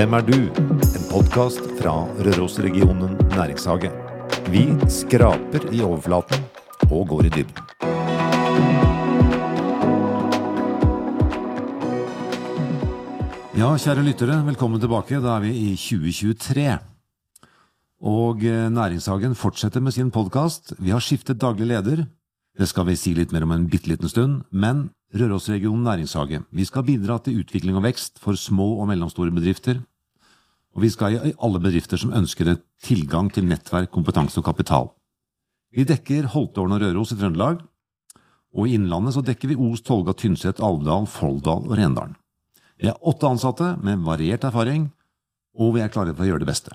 Hvem er du? En podkast fra Rørosregionen næringshage. Vi skraper i overflaten og går i dybden. Ja, kjære lyttere, velkommen tilbake. Da er vi i 2023. Og eh, Næringshagen fortsetter med sin podkast. Vi har skiftet daglig leder. Det skal vi si litt mer om en bitte liten stund. Men Rørosregionen næringshage, vi skal bidra til utvikling og vekst for små og mellomstore bedrifter. Og vi skal i alle bedrifter som ønsker en tilgang til nettverk, kompetanse og kapital. Vi dekker Holtålen og Røros i Trøndelag. Og i Innlandet så dekker vi Os, Tolga, Tynset, Alvdal, Folldal og Rendalen. Vi er åtte ansatte med variert erfaring, og vi er klare for å gjøre det beste.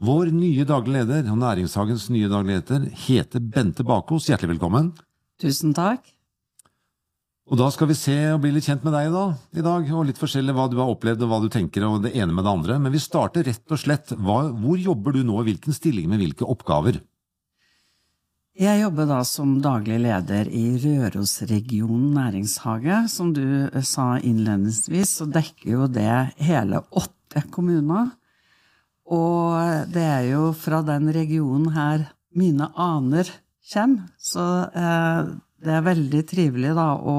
Vår nye daglig leder og Næringshagens nye daglig leder heter Bente Bakos. Hjertelig velkommen. Tusen takk. Og da skal vi se og bli litt kjent med deg da, i dag, og litt forskjellig hva du har opplevd og hva du tenker, og det ene med det andre. Men vi starter rett og slett. Hva, hvor jobber du nå, hvilken stilling med hvilke oppgaver? Jeg jobber da som daglig leder i Rørosregionen næringshage. Som du eh, sa innledningsvis, så dekker jo det hele åtte kommuner. Og det er jo fra den regionen her mine aner kommer. Så eh, det er veldig trivelig da å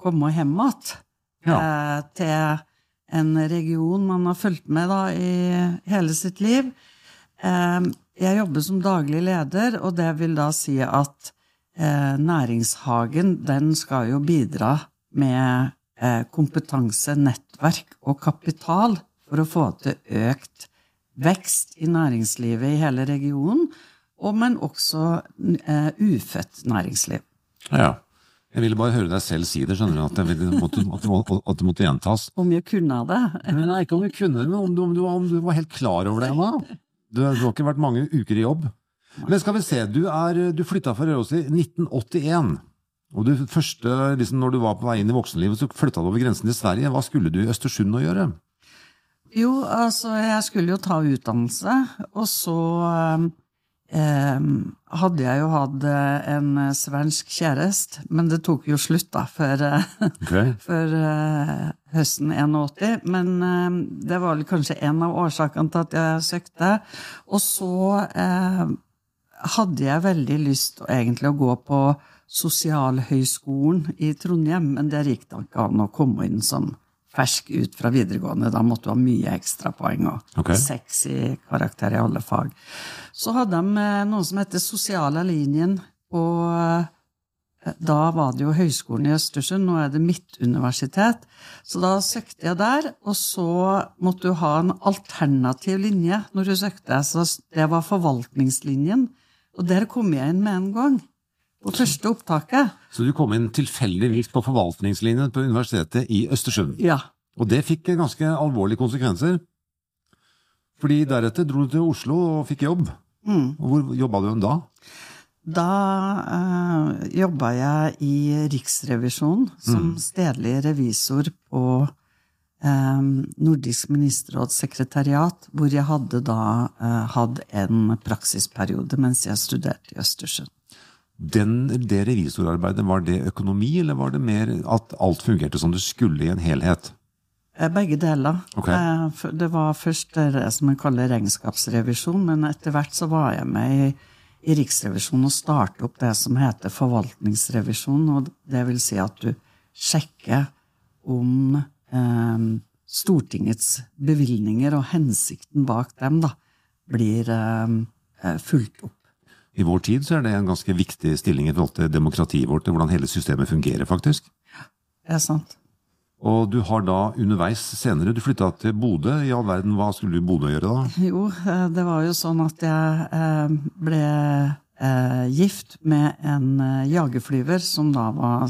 komme hjem igjen Ja. eh, til en region man har fulgt med da i hele sitt liv. Eh, jeg jobber som daglig leder, og det vil da si at eh, næringshagen den skal jo bidra med kompetanse, nettverk og kapital for å få til økt vekst i næringslivet i hele regionen, og, men også ufødt næringsliv. Ja. Jeg ville bare høre deg selv si det, skjønner du, at det, måtte, at det, måtte gjentas. Om jeg kunne det? Men nei, ikke om du kunne det, men om du, om du, om du var helt klar over det ennå. Du, har ikke vært mange uker i jobb. Men skal vi se, du, er, du flytta fra Røros i 1981. Og du første, liksom, når du var på vei inn i voksenlivet, så flytta du over grensen til Sverige. Hva skulle du i Østersund å gjøre? Jo, altså, jeg skulle jo ta utdannelse, og så eh, hadde jeg jo hatt eh, en svensk kjæreste, men det tok jo slutt da, før, okay. før eh, høsten 81. Men eh, det var vel kanskje en av årsakene til at jeg søkte. Og så eh, hadde jeg veldig lyst egentlig å gå på Sosialhøgskolen i Trondheim, men der gikk det ikke an å komme inn som fersk ut fra videregående. Da måtte du ha mye ekstrapoeng og okay. seks i karakter i alle fag. Så hadde de eh, noe som heter Sosiale linjen, og eh, da var det jo Høgskolen i Østersund, nå er det mitt universitet. Så da søkte jeg der, og så måtte du ha en alternativ linje når du søkte. Så det var forvaltningslinjen, og der kom jeg inn med en gang. På første opptaket. Så du kom inn tilfeldigvis på forvaltningslinjen på Universitetet i Østersund. Ja. Og det fikk ganske alvorlige konsekvenser. Fordi deretter dro du til Oslo og fikk jobb. Mm. Og hvor jobba du da? Da eh, jobba jeg i Riksrevisjonen som stedlig revisor på eh, Nordisk ministerråds sekretariat, hvor jeg hadde da eh, hatt en praksisperiode mens jeg studerte i Østersund. Den, det revisorarbeidet, var det økonomi, eller var det mer at alt fungerte som det skulle i en helhet? Eh, Begge deler. Ok. Eh, Det var først det som man kaller regnskapsrevisjon, men etter hvert så var jeg med i, i Riksrevisjonen og startet opp det som heter forvaltningsrevisjon. og Det vil si at du sjekker om eh, Stortingets bevilgninger og hensikten bak dem da, blir eh, eh, fulgt opp. I vår tid så er det en ganske viktig stilling i forhold til demokratiet vårt, hvordan hele systemet fungerer, faktisk. Det er sant. Og du har da underveis senere, du flytta til Bodø. I all verden, hva skulle du i Bodø gjøre da? Jo, eh, det var jo sånn at jeg eh, ble eh, gift med en jagerflyver som da var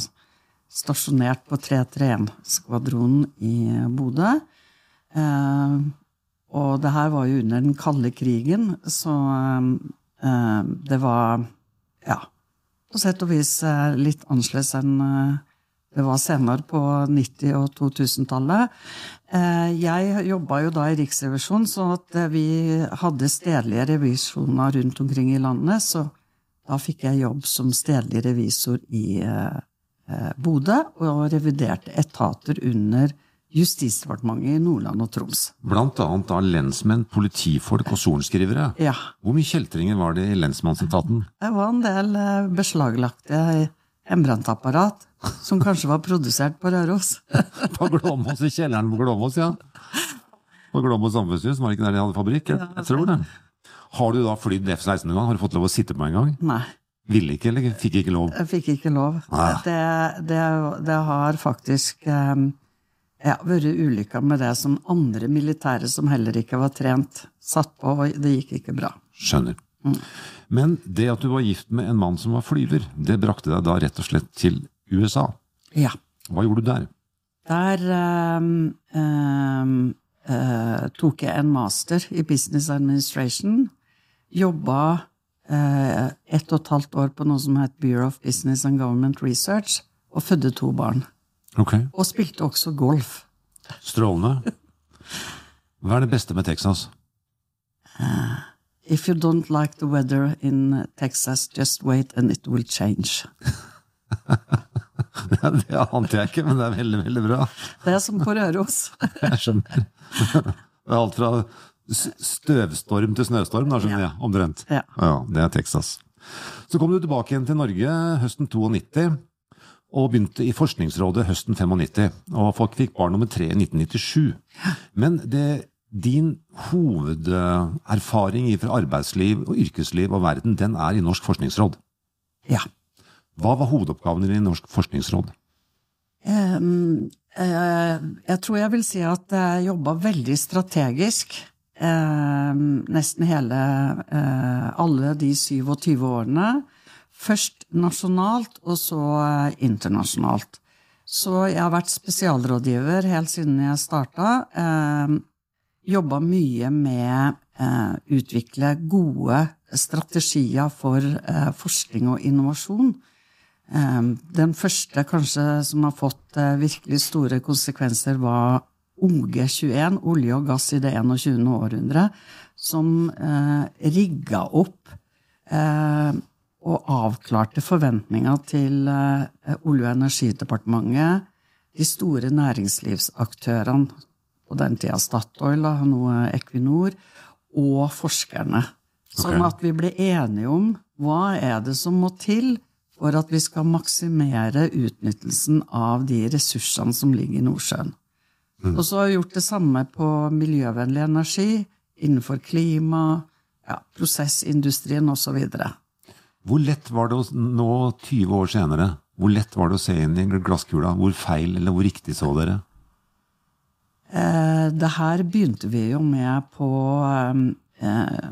stasjonert på 331-skvadronen i Bodø. Og det her var jo under den kalde krigen, så det var ja, på sett og vis eh, litt annerledes enn eh, det var senere på 90- og 2000-tallet. Eh, Jeg jobba jo da i Riksrevisjonen, så at vi hadde stedlige revisjoner rundt omkring i landet. Så da fikk jeg jobb som stedlig revisor i Bodø, og reviderte etater under Justisdepartementet i Nordland og Troms. Blant annet da lensmenn, politifolk og sorenskrivere. Ja. Hvor mye kjeltringer var det i lensmannsetaten? Det var en del eh, beslaglagte hjemmebrentapparat som kanskje var produsert på Røros. På Glåmos, i kjelleren på Glåmos, ja. På Glåmos samfunnshus, var det ikke der de hadde fabrikk? Jeg, jeg tror det. Har du da flydd F-16 en gang? Har du fått lov å sitte på en gang? Nei, Ville ikke, eller fikk ikke lov? jeg fikk ikke lov. Det, det, det har faktisk eh, ja, vært ulykka med det som andre militære som heller ikke var trent, satt på, og det gikk ikke bra. Skjønner. Men det at du var gift med en mann som var flyver, det brakte deg da rett og slett til USA. Ja. Hva gjorde du der? Der um, um, uh, tok jeg en master i business administration. Jobba uh, ett og et halvt år på noe som het Bureau of Business and Government Research, og fødte to barn. Ok, Og spilte også golf. Strålende. Hva er det beste med Texas? If you don't like the weather in Texas, just wait and it will change. det ante jeg ikke, men det er veldig, veldig bra. Det er som på Røros. Jeg skjønner. Det er alt fra støvstorm til snøstorm, da skjønner Ja. jeg, omtrent. Ja. det er Texas. Så kom du tilbake igjen til Norge høsten 92, og begynte i Forskningsrådet høsten 95. Og folk fikk barn nummer tre i 1997. Men det, din hovederfaring fra arbeidsliv og yrkesliv og verden, den er i Norsk forskningsråd. Ja. Hva var hovedoppgaven din i Norsk forskningsråd? Um, uh, jeg tror jeg vil si at jeg jobba veldig strategisk. Uh, nesten hele uh, alle de 27 årene. Først nasjonalt, og så eh, internasjonalt. Så jeg har vært spesialrådgiver helt siden jeg starta. Eh, Jobba mye med eh, utvikle gode strategier for eh, forskning og innovasjon. Eh, Den første kanskje som har fått eh, virkelig store konsekvenser, var OG21, olje og gass i det 21. århundre, som eh, rigga opp og avklarte forventninga til eh, Olje- og energidepartementet, de store næringslivsaktørene, på den tida Statoil, og nå Equinor, og forskerne. Sånn okay. at vi ble enige om hva er det som må til for at vi skal maksimere utnyttelsen av de ressursene som ligger i Nordsjøen. Og så har vi gjort det samme på miljøvennlig energi, innenfor klima, ja, prosessindustrien osv. Hvor lett var det å, nå 20 år senere, hvor lett var det å se inn i glasskula? Hvor feil eller hvor riktig så dere? Eh, det her begynte vi jo med på eh,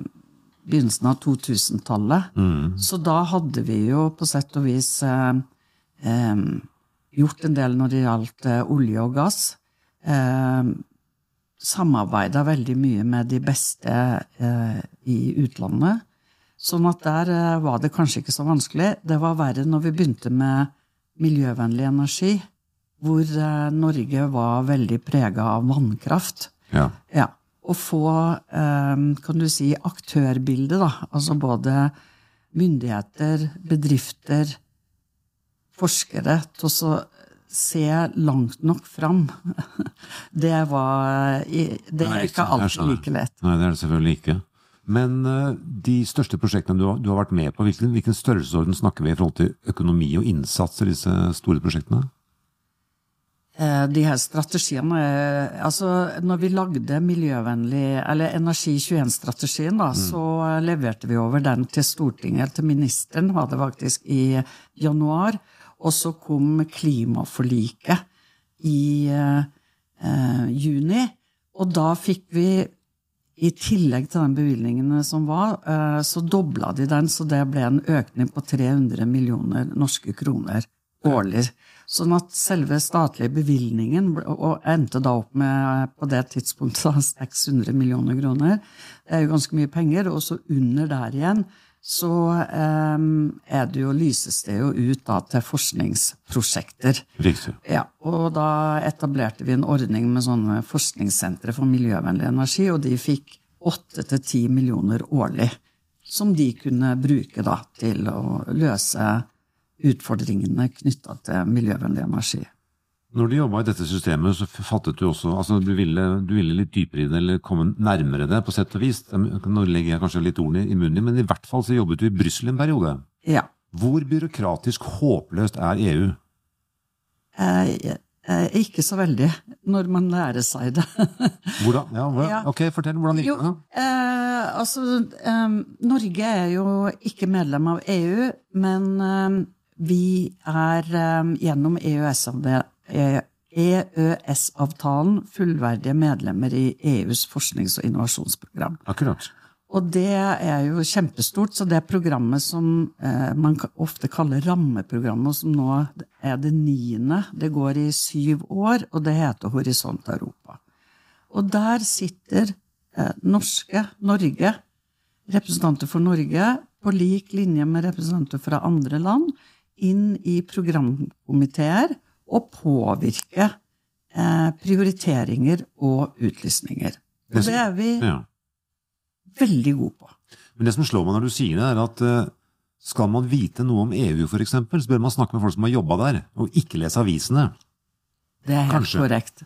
begynnelsen av 2000-tallet. Så da hadde vi jo på sett og vis eh, eh, gjort en del når det gjaldt eh, olje og gass. Eh, Samarbeida veldig mye med de beste eh, i utlandet. Sånn at der eh, var det kanskje ikke så vanskelig. Det var verre når vi begynte med miljøvennlig energi, hvor eh, Norge var veldig prega av vannkraft. Ja. Ja. Å få, eh, kan du si, aktørbildet, da. Altså både myndigheter, bedrifter, forskere, til å se langt nok fram. Det var Det er ikke alltid like lett. Nei, det er det selvfølgelig ikke. Men eh, de største prosjektene du har, du har vært med på, hvilken, hvilken størrelsesorden snakker vi i forhold til økonomi og innsats i disse store prosjektene? Eh, De her strategiene eh, Altså, når vi lagde miljøvennlig, eller Energi 21-strategien, da, så leverte vi over den til Stortinget, til ministeren, var det faktisk i januar. Og så kom klimaforliket i eh, juni. Og da fikk vi, i tillegg til den bevilgningene som var, eh, så dobla de den, så det ble en økning på 300 millioner norske kroner årlig. Sånn at selve statlige bevilgningen og endte da opp med på det tidspunktet 600 millioner kroner. Det er jo ganske mye penger. Og så under der igjen så um, er det jo, lyses det jo ut da til forskningsprosjekter. Riktig. Ja, og da etablerte vi en ordning med sånne forskningssentre for miljøvennlig energi, og de fikk åtte til ti millioner årlig, som de kunne bruke da til å løse utfordringene knytta til miljøvennlig energi. Når du jobba i dette systemet, så fattet du også altså du ville, du ville litt dypere i det, eller komme nærmere det, på sett og vis. Nå legger jeg kanskje litt ordene i munnen men i hvert fall så jobbet du i Brussel en periode. Ja. Hvor byråkratisk håpløst er EU? Eh, eh, ikke så veldig, når man lærer seg det. Hvordan? Ja, hva? Ja. Ok, fortell. Hvordan gikk det? eh, altså Norge er jo ikke medlem av EU, men vi er gjennom EØS-avtalen EØS-avtalen fullverdige medlemmer i EUs forsknings- og innovasjonsprogram. Akkurat. Og det er jo kjempestort, så det programmet som eh, man ofte kaller rammeprogrammet, og som nå er det niende, det går i syv år, og det heter Horisont Europa. Og der sitter eh, norske, Norge, representanter for Norge, på lik linje med representanter fra andre land, inn i programkomiteer og påvirke eh, prioriteringer og utlysninger. Og det er vi Ja. veldig gode på. Men det som slår meg når du sier det, er at eh, skal man vite noe om EU, eksempel, så bør man snakke med folk som har jobba der, og ikke lese avisene. Det er helt Kanskje. korrekt.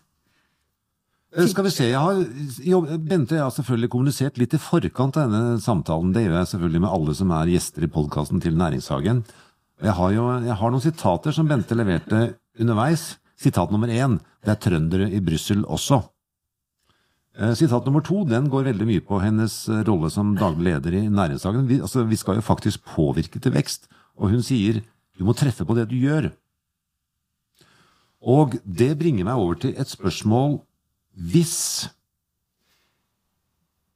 Eh, Skal vi se, jeg har, Bente jeg har selvfølgelig kommunisert litt i forkant av denne samtalen. Det gjør jeg selvfølgelig med alle som er gjester i podkasten til Næringshagen. Jeg har jo jeg har noen sitater som Bente leverte underveis. Sitat nummer én det er trøndere i Brussel også. Eh, Sitat nummer to den går veldig mye på hennes eh, rolle som daglig leder i Næringshagen. Vi, altså, vi skal jo faktisk påvirke til vekst, og hun sier du må treffe på det du gjør. Og det bringer meg over til et spørsmål hvis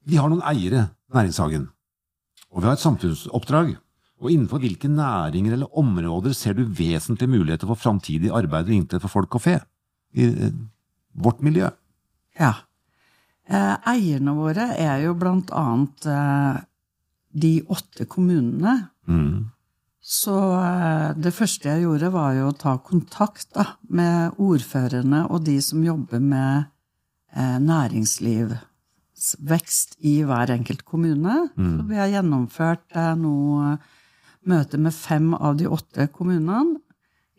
vi har noen eiere, Næringshagen, og vi har et samfunnsoppdrag, og innenfor hvilke næringer eller områder ser du vesentlige muligheter for framtidig arbeid og inntekt for folk og fe i eh, vårt miljø? Ja. Eh, eierne våre er jo blant annet eh, de åtte kommunene. Mm. Så det første jeg gjorde, var jo å ta kontakt da, med ordførerne og de som jobber med eh, næringslivsvekst i hver enkelt kommune. Så vi har gjennomført eh, nå møte med fem av de åtte kommunene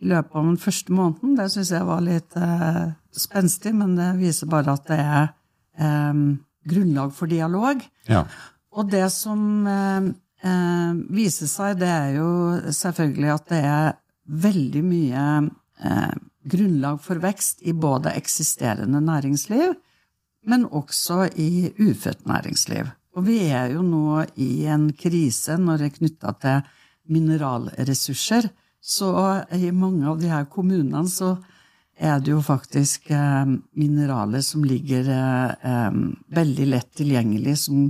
i løpet av den første måneden. Det syns jeg var litt eh, spenstig, men det viser bare at det er eh, grunnlag for dialog. Ja. Og det som eh, eh, viser seg, det er jo selvfølgelig at det er veldig mye eh, grunnlag for vekst i både eksisterende næringsliv, men også i ufødt næringsliv. Og vi er jo nå i en krise når det er knytta til mineralressurser. Så i mange av de her kommunene så er det jo faktisk eh, mineraler som ligger eh, eh, veldig lett tilgjengelig som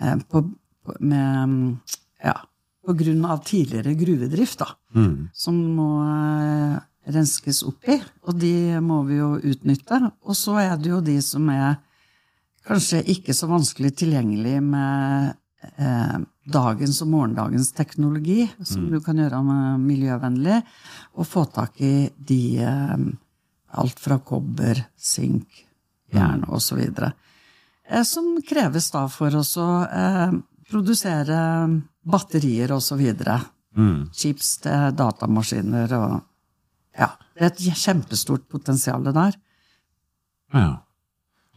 eh, på, på, med, ja, på grunn av tidligere gruvedrift, da, Mm. som må eh, renskes opp i. Og de må vi jo utnytte. Og så er det jo de som er kanskje ikke så vanskelig tilgjengelig med eh, dagens og morgendagens teknologi, som du kan gjøre miljøvennlig, og få tak i de eh, alt fra kobber, sink, jern osv. Eh, som kreves da for oss å eh, produsere batterier osv. Mm. Chips til datamaskiner og Ja. Det er et kjempestort potensial der. Ja.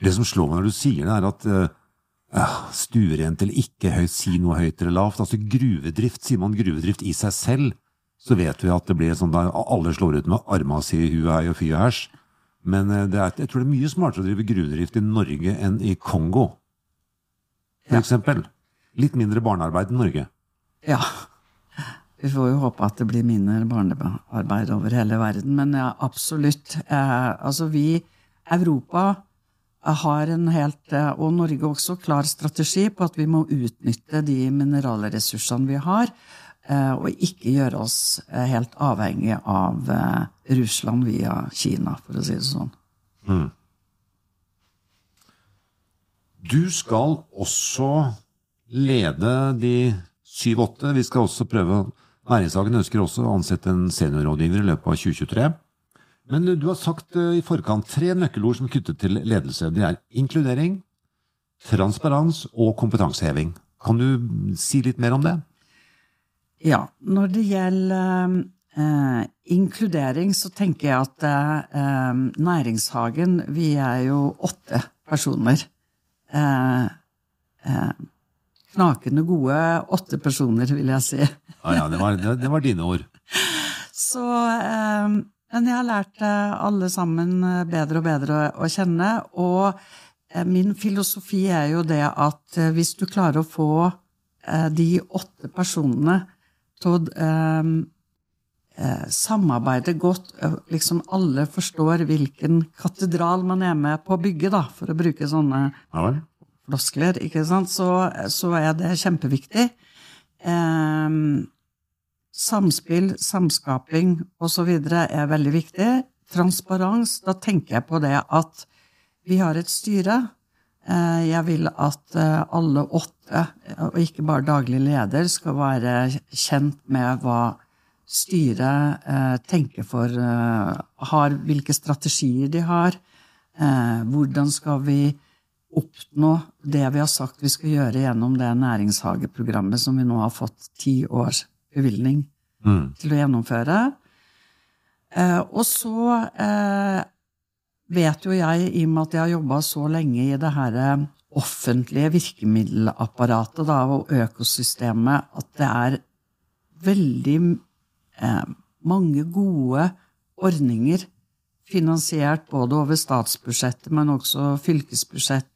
Det som slår meg når du sier det, er at ja, stuerent eller ikke høyt, si noe høyt eller lavt. Altså gruvedrift, sier man gruvedrift i seg selv, så vet vi at det blir sånn der alle slår ut med arma si hu hei og fy og æsj. Men eh, det er, jeg tror det er mye smartere å drive gruvedrift i Norge enn i Kongo, for eksempel. Litt mindre barnearbeid i Norge. Ja. Vi får jo håpe at det blir mindre barnearbeid over hele verden. Men ja, absolutt. Eh, altså vi, Europa, har en helt, eh, og Norge også, klar strategi på at vi må utnytte de mineralressursene vi har, eh, og ikke gjøre oss eh, helt avhengig av Russland via Kina, for å si det sånn. Du skal også lede de syv-åtte. Vi skal også prøve Næringshagen ønsker også å ansette en seniorrådgiver i løpet av 2023. Men du har sagt eh, i forkant tre nøkkelord som er knyttet til ledelse. Det er inkludering, transparens og kompetanseheving. Kan du si litt mer om det? Ja, når det gjelder eh, inkludering så tenker jeg at eh, Næringshagen, vi er jo åtte personer. Eh, eh, knakende gode åtte personer, vil jeg si. Ja, ja, det var, det, det var dine ord. Så eh, jeg har lært eh, alle sammen eh, bedre og bedre å, kjenne. Og eh, min filosofi er jo det at hvis du klarer å få de åtte personene til å eh, eh, samarbeide godt, liksom alle forstår hvilken katedral man er med på å bygge, da, for å bruke sånne Ja floskler, ikke sant, så, så er det kjempeviktig. Eh, samspill, samskaping osv. er veldig viktig. Transparens, da tenker jeg på det at vi har et styre. Eh, jeg vil at eh, alle åtte, og ikke bare daglig leder, skal være kjent med hva styret eh, tenker for eh, har, Hvilke strategier de har. Eh, hvordan skal vi oppnå det vi har sagt vi skal gjøre gjennom det næringshageprogrammet som vi nå har fått ti års bevilgning Mm. til å gjennomføre. Eh, og så eh, vet jo jeg, i og med at jeg har jobba så lenge i det her eh, offentlige virkemiddelapparatet da, og økosystemet, at det er veldig eh, mange gode ordninger finansiert både over statsbudsjettet, men også fylkesbudsjett,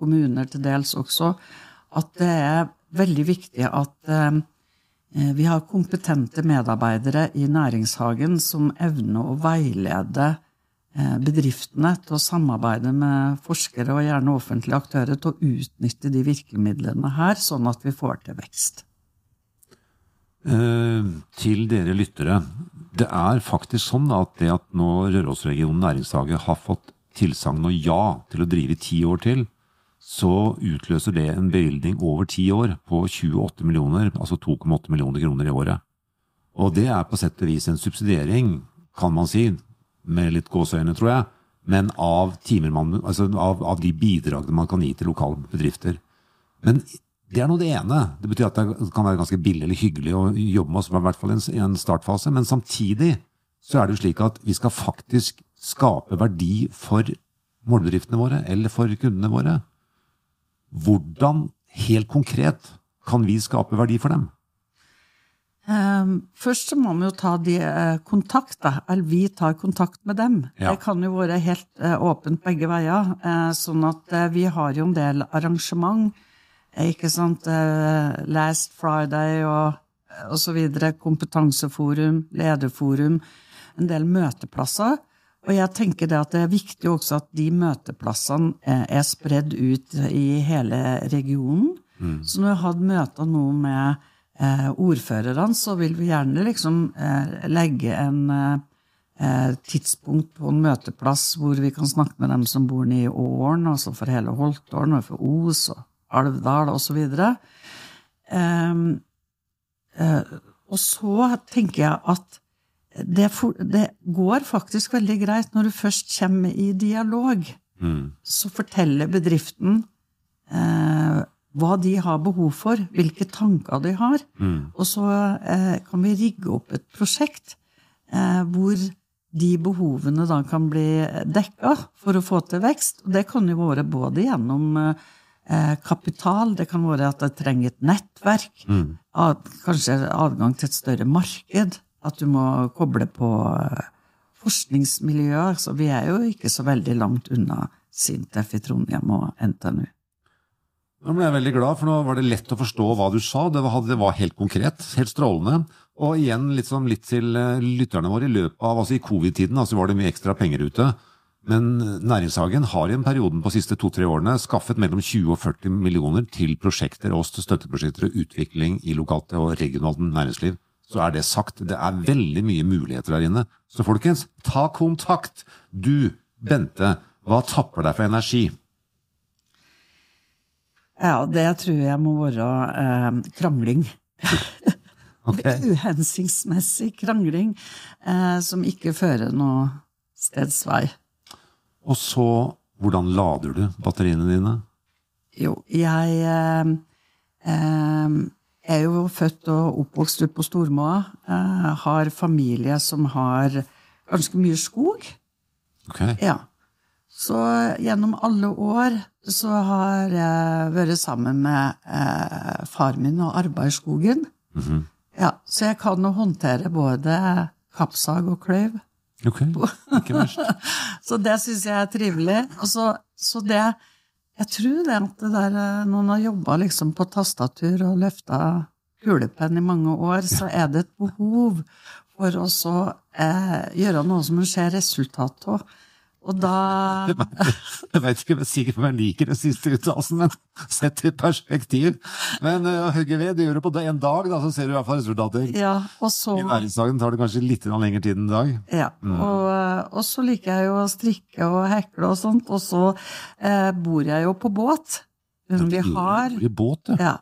kommuner til dels også, at det er veldig viktig at eh, Eh, Vi har kompetente medarbeidere i næringshagen som evner å veilede eh, bedriftene til å samarbeide med forskere og gjerne offentlige aktører til å utnytte de virkemidlene her, sånn at vi får til vekst. Eh, til dere lyttere. Det er faktisk sånn at det at nå Rørosregionen næringshage har fått tilsagn og ja til å drive ti år til, så utløser det en bevilgning over ti år på 28 millioner, altså 2,8 millioner kroner i året. Og det er på sett og vis en subsidiering, kan man si, med litt gåseøyne, tror jeg, men av, man, altså av, av de bidragene man kan gi til lokale bedrifter. Men det er nå det ene. Det betyr at det kan være ganske billig eller hyggelig å jobbe med oss, i hvert fall i en startfase. Men samtidig så er det jo slik at vi skal faktisk skape verdi for målbedriftene våre, eller for kundene våre. Hvordan, helt konkret, kan vi skape verdi for dem? Eh, Først så må vi jo ta de eh, kontakt, da. Eller vi tar kontakt med dem. Ja. Det kan jo være helt eh, åpent begge veier. Eh, Sånn at vi har jo en del arrangement. Ikke sant. Last Friday og, og så videre. Kompetanseforum, lederforum. En del møteplasser. Og jeg tenker det at det er viktig også at de møteplassene eh, er spredd ut i hele regionen. Så når vi har hatt møter nå med eh, ordførerne, så vil vi gjerne liksom eh, legge en eh, tidspunkt på en møteplass hvor vi kan snakke med dem som bor nede i Åren, altså for hele Holtålen, og for Os og Alvdal osv. Um, eh, og så tenker jeg at det, for, det går faktisk veldig greit når du først kommer i dialog. Så forteller bedriften eh, hva de har behov for, hvilke tanker de har. Og så eh, kan vi rigge opp et prosjekt eh, hvor de behovene da kan bli dekka for å få til vekst. Og det kan jo være både gjennom eh, kapital, det kan være at det trenger et nettverk, ad, kanskje adgang til et større marked, at du må koble på eh, forskningsmiljøer. Så vi er jo ikke så veldig langt unna Sintef i Trondheim og NTNU. Nå ble jeg veldig glad, for nå var det lett å forstå hva du sa. Det var, det var helt konkret, helt strålende. Og igjen litt, sånn, litt til eh, lytterne våre. I løpet av altså i covid-tiden altså var det mye ekstra penger ute. Men Næringshagen har i en periode på de siste to-tre årene skaffet mellom 20 og 40 millioner til prosjekter og støtteprosjekter og utvikling i lokalt og regionalt næringsliv. Så er det sagt. Det er veldig mye muligheter der inne. Så folkens, ta kontakt! Du, Bente, hva tapper deg for energi? Ja, det tror jeg må være eh, krangling. okay. Uhensiktsmessig krangling eh, som ikke fører noe steds vei. Og så, hvordan lader du batteriene dine? Jo, jeg eh, eh, er jo født og oppvokst ute på Stormoa. Eh, har familie som har ganske mye skog. Ok. Ja. Så gjennom alle år så har jeg vært sammen med eh, far min og arbeidet i skogen. Mhm. Ja, så jeg kan jo håndtere både kappsag og kløyv. Ok, ikke verst. Så det syns jeg er trivelig. Og så, så det Jeg tror det at det der noen har jobba liksom på tastatur og løfta kulepenn i mange år, så er det et behov for å så eh, gjøre noe som en ser resultat av. Og da Jeg veit ikke om jeg er om jeg liker den siste uttalelsen, men sett i perspektiv. Men uh, hogge ved, du gjør det på en dag, da, så ser du i hvert fall resultater. Ja, og så I næringsdagen tar det kanskje litt lengre tid enn en dag. Ja, og, eh, og så liker jeg jo å strikke og hekle og sånt, og så eh, bor jeg jo på båt. Men vi har I båt, ja. Ja.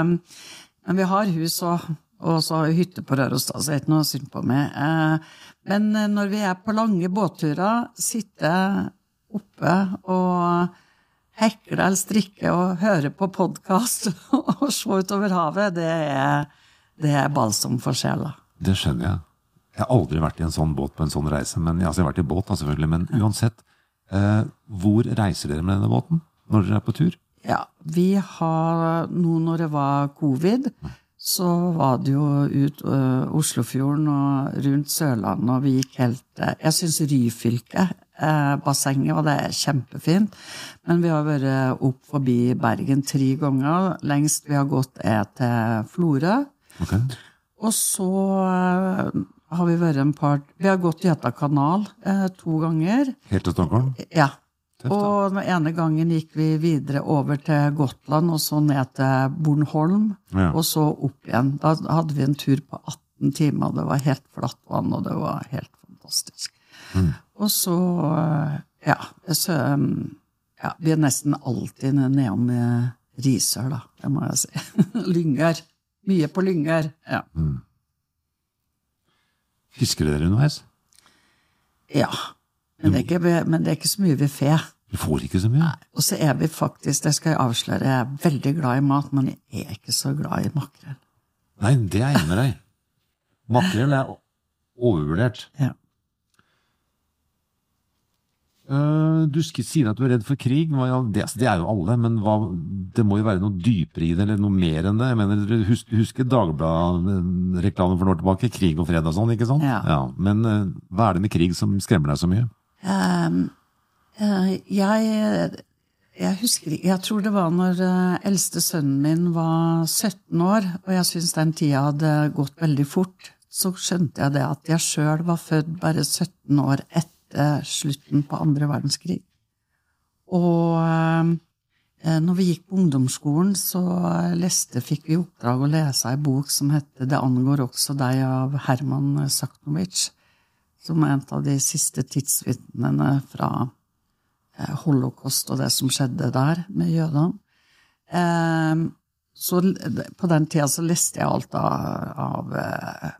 Um, men vi har hus og, og så har vi hytte på Røros, da, så det er ikke noe synd på meg. Eh, men eh, når vi er på lange båtturer, sitte oppe og hekle eller strikke og høre på podkast og se utover havet, det er, det er balsam for sjela. Det skjønner jeg. Jeg har aldri vært i en sånn båt på en sånn reise. men altså, Jeg har vært i båt, selvfølgelig, men uansett. Eh, hvor reiser dere med denne båten når dere er på tur? Ja, vi har nå når det var covid, så var det jo ut uh, Oslofjorden og rundt Sørlandet, og vi gikk helt uh, Jeg syns Ryfylke, uh, bassenget, og det er kjempefint. Men vi har vært opp forbi Bergen tre ganger. Lengst vi har gått, er til Florø. Ok. Og så eh, har vi vært en par Vi har gått Gjøta kanal to ganger. Helt til Stockholm? Ja. Og den ene gangen gikk vi videre over til Gotland, og så ned til Bornholm, Ja. og så opp igjen. Da hadde vi en tur på 18 timer, det var helt flatt vann, og det var helt fantastisk. Mm. Og så, ja, så ja, Vi er nesten alltid nedom Risør, da, det må jeg si. Lynger. Mye på Lynger. Ja. Fisker dere underveis? ja. Men, det ikke, men det er ikke så mye vi får. Du får ikke så mye. Og så er vi faktisk, det skal jeg avsløre, jeg er veldig glad i mat, men jeg er ikke så glad i makrell. Nei, det er jeg enig med deg. Makrell er overvurdert. Ja. Eh, Du sier at du er redd for krig. All- Det, altså, er jo alle, men hva, det må jo være noe dypere i det, eller noe mer enn det. Jeg mener, dere hus- husker Dagbladet-reklamen for noen år tilbake? Krig og fred og sånn, ikke sant? Ja. Men eh, hva er det med krig som skremmer deg så mye? Eh, jeg, jeg husker jeg tror det var når eh, eldste sønnen min var 17 år, og jeg syns den tida hadde gått veldig fort, så skjønte jeg det at jeg sjøl var født bare 17 år etter slutten på andre verdenskrig. Og eh, når vi gikk på ungdomsskolen, så leste, fikk vi i oppdrag å lese ei bok som heter Det angår også deg av Herman Saknovic, som er en av de siste tidsvitnene fra eh, holocaust og det som skjedde der med jødene. Eh, så på den tida så leste jeg alt av, eh,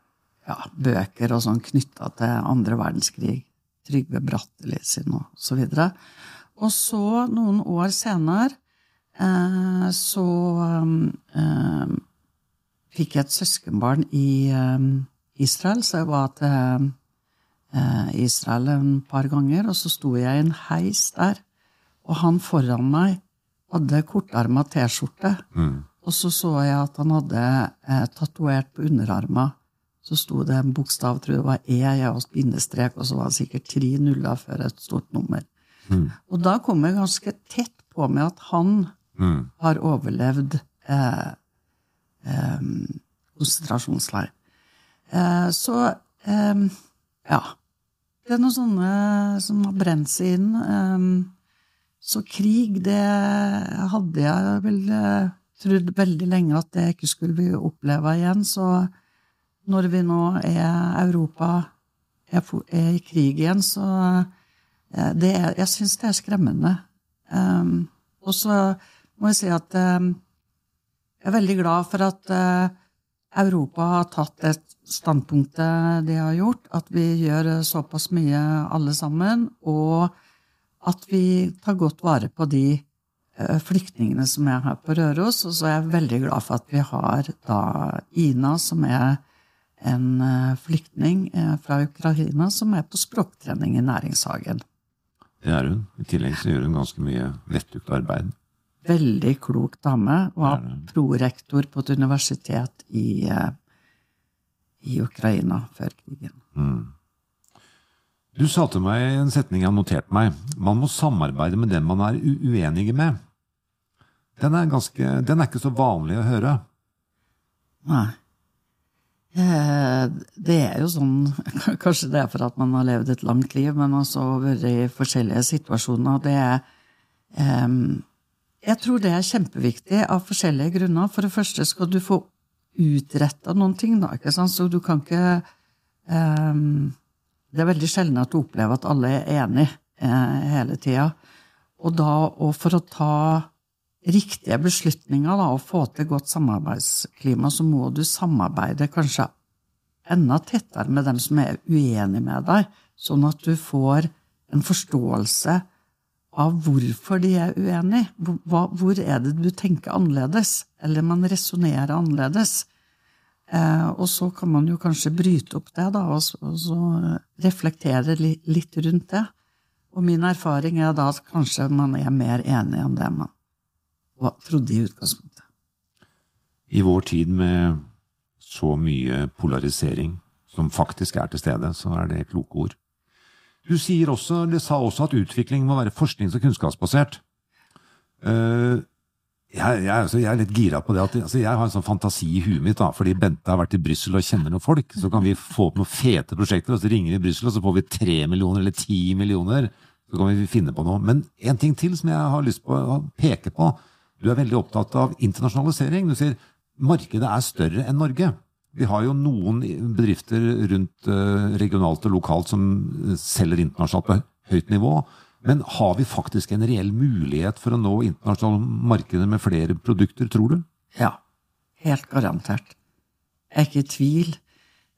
ja, bøker og sånn knytta til andre verdenskrig. Trygve Bratteli sin og så videre. Og så, noen år senere, eh, så eh, fikk jeg et søskenbarn i eh, Israel, så jeg var til eh, Israel en par ganger, og så sto jeg i en heis der, og han foran meg hadde kortarma T-skjorte, og så så jeg at han hadde eh, tatovert på underarma, så sto det en bokstav, tror jeg det var E, jeg og bindestrek, og så var det sikkert tre nuller før et stort nummer. Og da kom jeg ganske tett på med at han har overlevd eh, eh, konsentrasjonsleir. Eh, så eh, ja. Det er noen sånne som har brent seg inn. Eh, så krig, det hadde jeg vel eh, trodd veldig lenge at det ikke skulle vi oppleve igjen. Så når vi nå er Europa er, i krig igjen, så eh, det er, Jeg syns det er skremmende. Um, og så må jeg si at um, jeg er veldig glad for at eh, Europa har tatt det standpunktet de har gjort, at vi gjør såpass mye alle sammen, og at vi tar godt vare på de eh, flyktningene som er her på Røros. Og så er jeg veldig glad for at vi har da Ina, som er en eh, flyktning eh, fra Ukraina, som er på språktrening i Næringshagen. Det er hun. I tillegg så gjør hun ganske mye vettugt arbeid. Veldig klok dame. Var prorektor på et universitet i, eh, i Ukraina før krigen. Du sa til meg en setning jeg har notert meg. Man må samarbeide med den man er uenige med. Den er, ganske, den er ikke så vanlig å høre. Nei. Eh, Det er jo sånn Kanskje det er for at man har levd et langt liv, men også vært i forskjellige situasjoner. Det er Jeg tror det er kjempeviktig av forskjellige grunner. For det første skal du få utretta noen ting, da. ikke sant? Så du kan ikke um, Det er veldig sjelden at du opplever at alle er enige eh, hele tida. Og da, og for å ta riktige beslutninger da, og få til godt samarbeidsklima, så må du samarbeide kanskje enda tettere med dem som er uenige med deg, sånn at du får en forståelse av hvorfor de er uenige. Hvor, hvor er det du tenker annerledes, eller man resonnerer annerledes? Eh, og så kan man jo kanskje bryte opp det, da, og så, og så reflektere li, litt rundt det. Og min erfaring er da at kanskje man er mer enig enn det man trodde i utgangspunktet. I vår tid med så mye polarisering som faktisk er til stede, så er det kloke ord. Du sier også, eller sa også at utvikling må være forsknings- og kunnskapsbasert. Uh, jeg, jeg, altså, jeg er litt gira på det. At, altså, jeg har en sånn fantasi i huet mitt, da, fordi Bente har vært i Brussel og kjenner noen folk. Så kan vi få opp noen fete prosjekter, og så ringer vi i Brussel, og så får vi tre millioner eller ti millioner. Så kan vi finne på noe. Men en ting til som jeg har lyst på å peke på. Du er veldig opptatt av internasjonalisering. Du sier markedet er større enn Norge. Vi har jo noen bedrifter rundt eh, regionalt og lokalt som eh, selger internasjonalt på høyt nivå. Men har vi faktisk en reell mulighet for å nå internasjonale markeder med flere produkter, tror du? Ja, helt garantert. Jeg er ikke i tvil.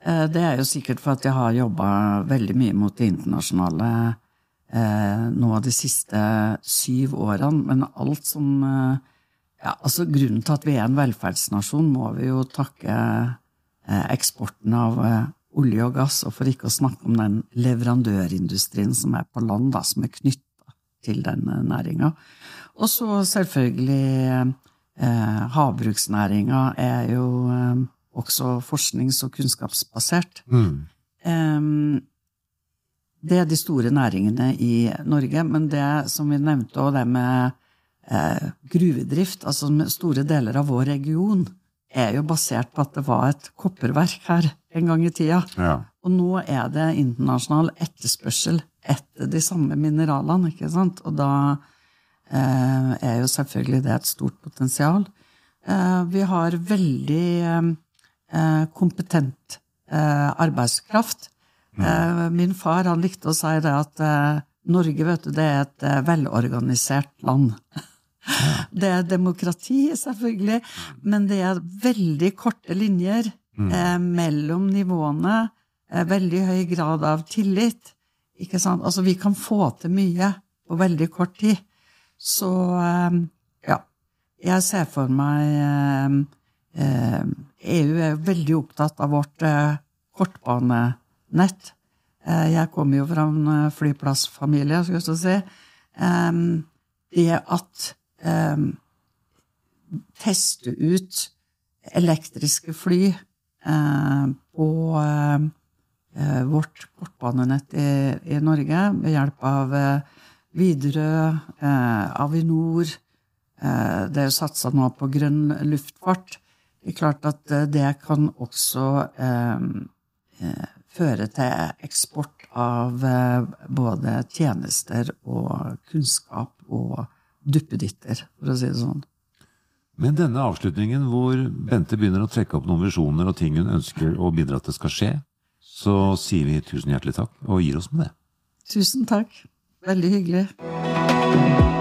Eh, Det er jo sikkert for at jeg har jobba veldig mye mot det internasjonale nå de siste syv årene, men alt som ja, altså Grunnen til at vi er en velferdsnasjon, må vi jo takke eksporten av eh, olje og gass, og for ikke å snakke om den leverandørindustrien som er på land, da, som er knytta til den næringa. Og så selvfølgelig eh, havbruksnæringa er jo eh, også forsknings- og kunnskapsbasert. Em, det er de store næringene i Norge, men det som vi nevnte og det med eh, gruvedrift, altså store deler av vår region, er jo basert på at det var et kopperverk her en gang i tida. Ja. Og nå er det internasjonal etterspørsel etter de samme mineralene, ikke sant? Og da eh, er jo selvfølgelig det et stort potensial. Eh, vi har veldig eh, kompetent eh, arbeidskraft. Eh, min far han likte å si det at eh, Norge vet du, det er et eh, velorganisert land. Det er demokrati, selvfølgelig, men det er veldig korte linjer eh, mellom nivåene. Eh, veldig høy grad av tillit. Ikke sant? Altså, vi kan få til mye på veldig kort tid. Så eh, ja. Jeg ser for meg eh, eh, EU er veldig opptatt av vårt eh, kortbanenett. Eh, jeg kommer jo fra en flyplassfamilie, skal jeg så si. Det at eh, teste ut elektriske fly eh, på eh, eh, vårt kortbanenett i, i Norge ved hjelp av eh, Widerøe, eh, Avinor. Det er satsa nå på grønn luftfart. Det er klart at det kan også føre til eksport av både tjenester og kunnskap og duppeditter, for å si det sånn. Men denne avslutningen hvor Bente begynner å trekke opp noen visjoner og ting hun ønsker å bidra til skal skje, så sier vi tusen hjertelig takk og gir oss med det. Tusen takk. Veldig hyggelig.